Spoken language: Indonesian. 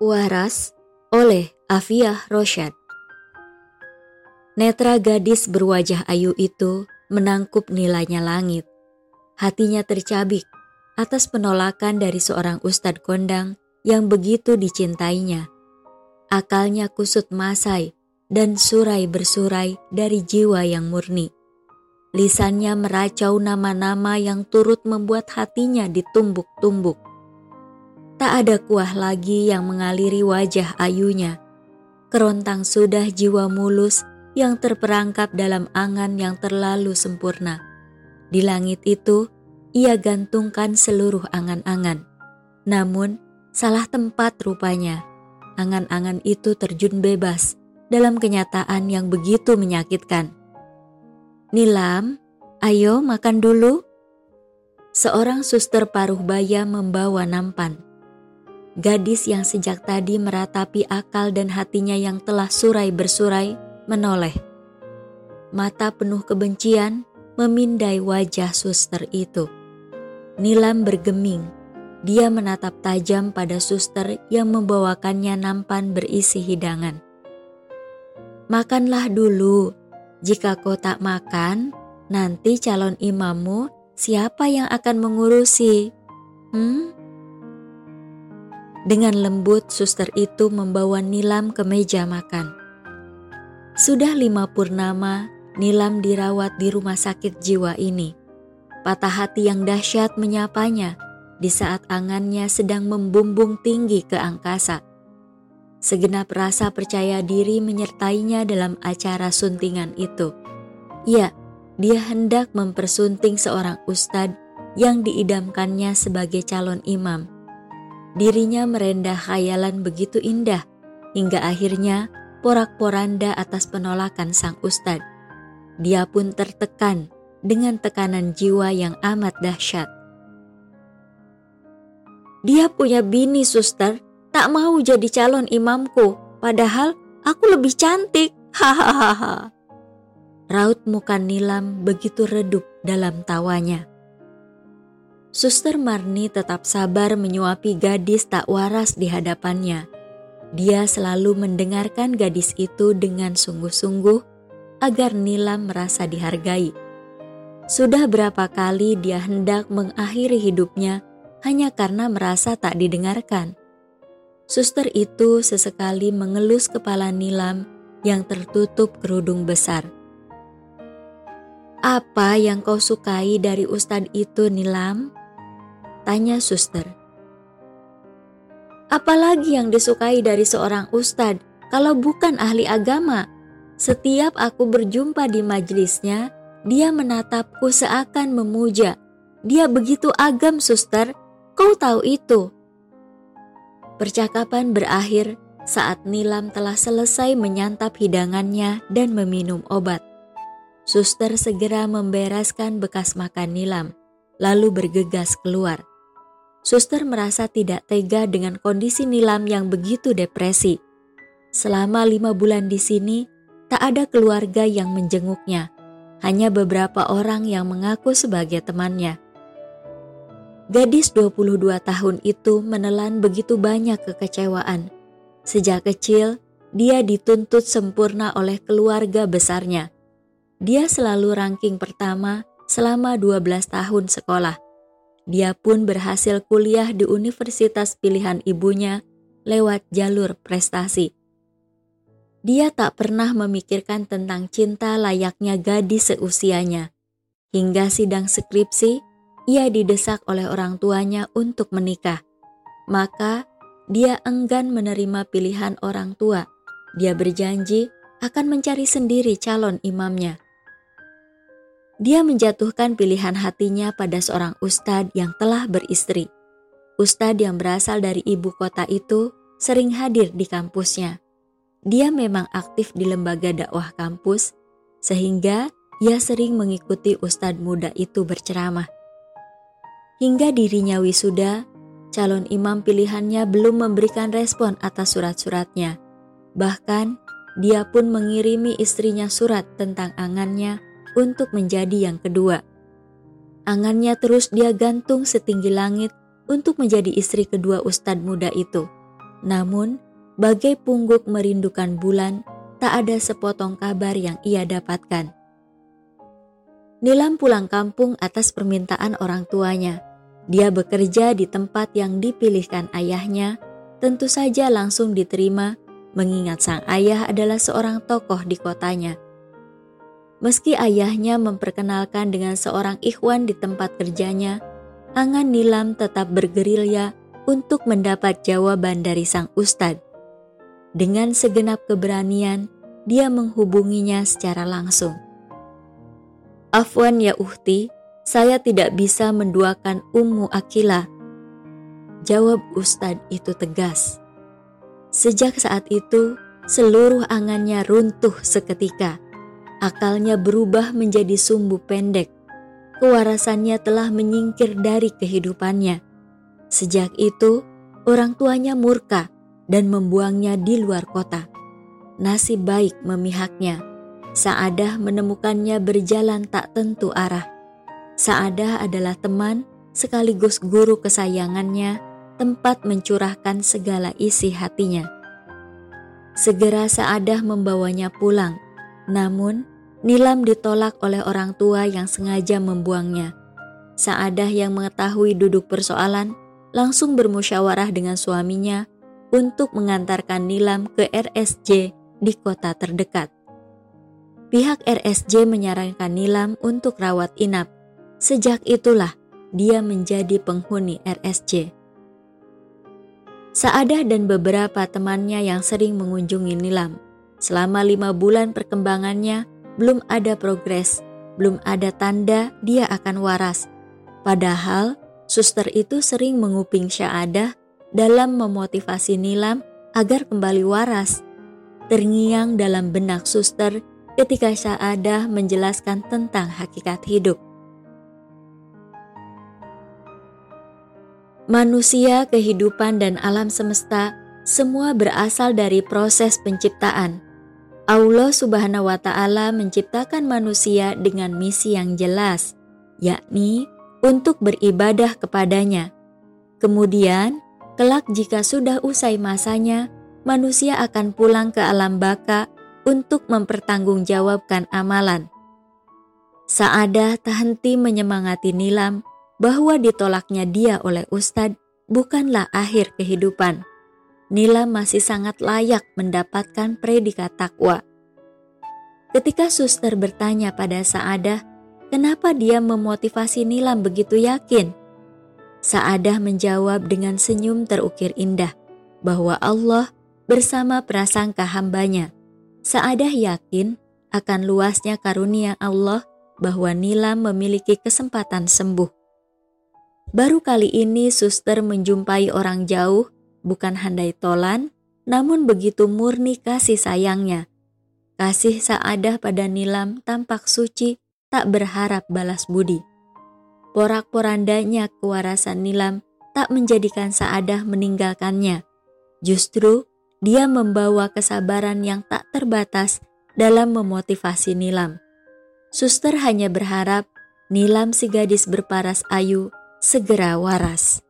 Waras oleh Afiah Rosyad Netra gadis berwajah ayu itu menangkup nilainya langit. Hatinya tercabik atas penolakan dari seorang ustadz kondang yang begitu dicintainya. Akalnya kusut masai dan surai bersurai dari jiwa yang murni. Lisannya meracau nama-nama yang turut membuat hatinya ditumbuk-tumbuk Tak ada kuah lagi yang mengaliri wajah ayunya. Kerontang sudah jiwa mulus yang terperangkap dalam angan yang terlalu sempurna. Di langit itu, ia gantungkan seluruh angan-angan. Namun, salah tempat rupanya. Angan-angan itu terjun bebas dalam kenyataan yang begitu menyakitkan. Nilam, ayo makan dulu. Seorang suster paruh baya membawa nampan. Gadis yang sejak tadi meratapi akal dan hatinya yang telah surai bersurai menoleh. Mata penuh kebencian memindai wajah suster itu. Nilam bergeming. Dia menatap tajam pada suster yang membawakannya nampan berisi hidangan. Makanlah dulu. Jika kau tak makan, nanti calon imammu siapa yang akan mengurusi? Hmm? Dengan lembut, suster itu membawa Nilam ke meja makan. Sudah lima purnama, Nilam dirawat di rumah sakit jiwa ini. Patah hati yang dahsyat menyapanya di saat angannya sedang membumbung tinggi ke angkasa. Segenap rasa percaya diri menyertainya dalam acara suntingan itu. Ya, dia hendak mempersunting seorang ustadz yang diidamkannya sebagai calon imam Dirinya merendah khayalan begitu indah, hingga akhirnya porak-poranda atas penolakan sang ustadz. Dia pun tertekan dengan tekanan jiwa yang amat dahsyat. Dia punya bini suster, tak mau jadi calon imamku, padahal aku lebih cantik. Hahaha. Raut muka Nilam begitu redup dalam tawanya. Suster Marni tetap sabar menyuapi gadis tak waras di hadapannya. Dia selalu mendengarkan gadis itu dengan sungguh-sungguh agar Nilam merasa dihargai. Sudah berapa kali dia hendak mengakhiri hidupnya hanya karena merasa tak didengarkan. Suster itu sesekali mengelus kepala Nilam yang tertutup kerudung besar. Apa yang kau sukai dari ustadz itu, Nilam? Tanya suster. Apalagi yang disukai dari seorang ustadz kalau bukan ahli agama? Setiap aku berjumpa di majelisnya, dia menatapku seakan memuja. Dia begitu agam, suster. Kau tahu itu. Percakapan berakhir saat Nilam telah selesai menyantap hidangannya dan meminum obat. Suster segera membereskan bekas makan Nilam, lalu bergegas keluar. Suster merasa tidak tega dengan kondisi Nilam yang begitu depresi. Selama lima bulan di sini, tak ada keluarga yang menjenguknya. Hanya beberapa orang yang mengaku sebagai temannya. Gadis 22 tahun itu menelan begitu banyak kekecewaan. Sejak kecil, dia dituntut sempurna oleh keluarga besarnya. Dia selalu ranking pertama selama 12 tahun sekolah dia pun berhasil kuliah di universitas pilihan ibunya lewat jalur prestasi. Dia tak pernah memikirkan tentang cinta layaknya gadis seusianya. Hingga sidang skripsi, ia didesak oleh orang tuanya untuk menikah. Maka, dia enggan menerima pilihan orang tua. Dia berjanji akan mencari sendiri calon imamnya dia menjatuhkan pilihan hatinya pada seorang ustadz yang telah beristri. Ustadz yang berasal dari ibu kota itu sering hadir di kampusnya. Dia memang aktif di lembaga dakwah kampus, sehingga ia sering mengikuti ustadz muda itu berceramah. Hingga dirinya wisuda, calon imam pilihannya belum memberikan respon atas surat-suratnya. Bahkan, dia pun mengirimi istrinya surat tentang angannya untuk menjadi yang kedua. Angannya terus dia gantung setinggi langit untuk menjadi istri kedua ustadz muda itu. Namun, bagai pungguk merindukan bulan, tak ada sepotong kabar yang ia dapatkan. Nilam pulang kampung atas permintaan orang tuanya. Dia bekerja di tempat yang dipilihkan ayahnya, tentu saja langsung diterima mengingat sang ayah adalah seorang tokoh di kotanya. Meski ayahnya memperkenalkan dengan seorang ikhwan di tempat kerjanya, angan Nilam tetap bergerilya untuk mendapat jawaban dari sang ustadz. Dengan segenap keberanian, dia menghubunginya secara langsung. Afwan ya uhti, saya tidak bisa menduakan Ummu Akila. Jawab Ustadz itu tegas. Sejak saat itu, seluruh angannya runtuh seketika. Akalnya berubah menjadi sumbu pendek. Kewarasannya telah menyingkir dari kehidupannya. Sejak itu, orang tuanya murka dan membuangnya di luar kota. Nasib baik memihaknya Saadah menemukannya berjalan tak tentu arah. Saadah adalah teman sekaligus guru kesayangannya, tempat mencurahkan segala isi hatinya. Segera Saadah membawanya pulang, namun Nilam ditolak oleh orang tua yang sengaja membuangnya. Saadah yang mengetahui duduk persoalan langsung bermusyawarah dengan suaminya untuk mengantarkan Nilam ke RSJ di kota terdekat. Pihak RSJ menyarankan Nilam untuk rawat inap. Sejak itulah dia menjadi penghuni RSJ. Saadah dan beberapa temannya yang sering mengunjungi Nilam. Selama lima bulan perkembangannya, belum ada progres, belum ada tanda dia akan waras. Padahal, suster itu sering menguping Syahadah dalam memotivasi Nilam agar kembali waras. Terngiang dalam benak suster ketika Sa'adah menjelaskan tentang hakikat hidup. Manusia, kehidupan, dan alam semesta semua berasal dari proses penciptaan. Allah Subhanahu wa Ta'ala menciptakan manusia dengan misi yang jelas, yakni untuk beribadah kepadanya. Kemudian, kelak jika sudah usai masanya, manusia akan pulang ke alam baka untuk mempertanggungjawabkan amalan. Saadah tak henti menyemangati Nilam bahwa ditolaknya dia oleh Ustadz bukanlah akhir kehidupan. Nilam masih sangat layak mendapatkan predikat takwa. Ketika suster bertanya pada Saadah, kenapa dia memotivasi Nilam begitu yakin? Saadah menjawab dengan senyum terukir indah bahwa Allah bersama prasangka hambanya. Saadah yakin akan luasnya karunia Allah bahwa Nila memiliki kesempatan sembuh. Baru kali ini suster menjumpai orang jauh, bukan handai tolan, namun begitu murni kasih sayangnya. Kasih Saadah pada Nilam tampak suci, tak berharap balas budi. Porak-porandanya kewarasan Nilam tak menjadikan Saadah meninggalkannya. Justru dia membawa kesabaran yang tak terbatas dalam memotivasi Nilam. Suster hanya berharap Nilam si gadis berparas ayu segera waras.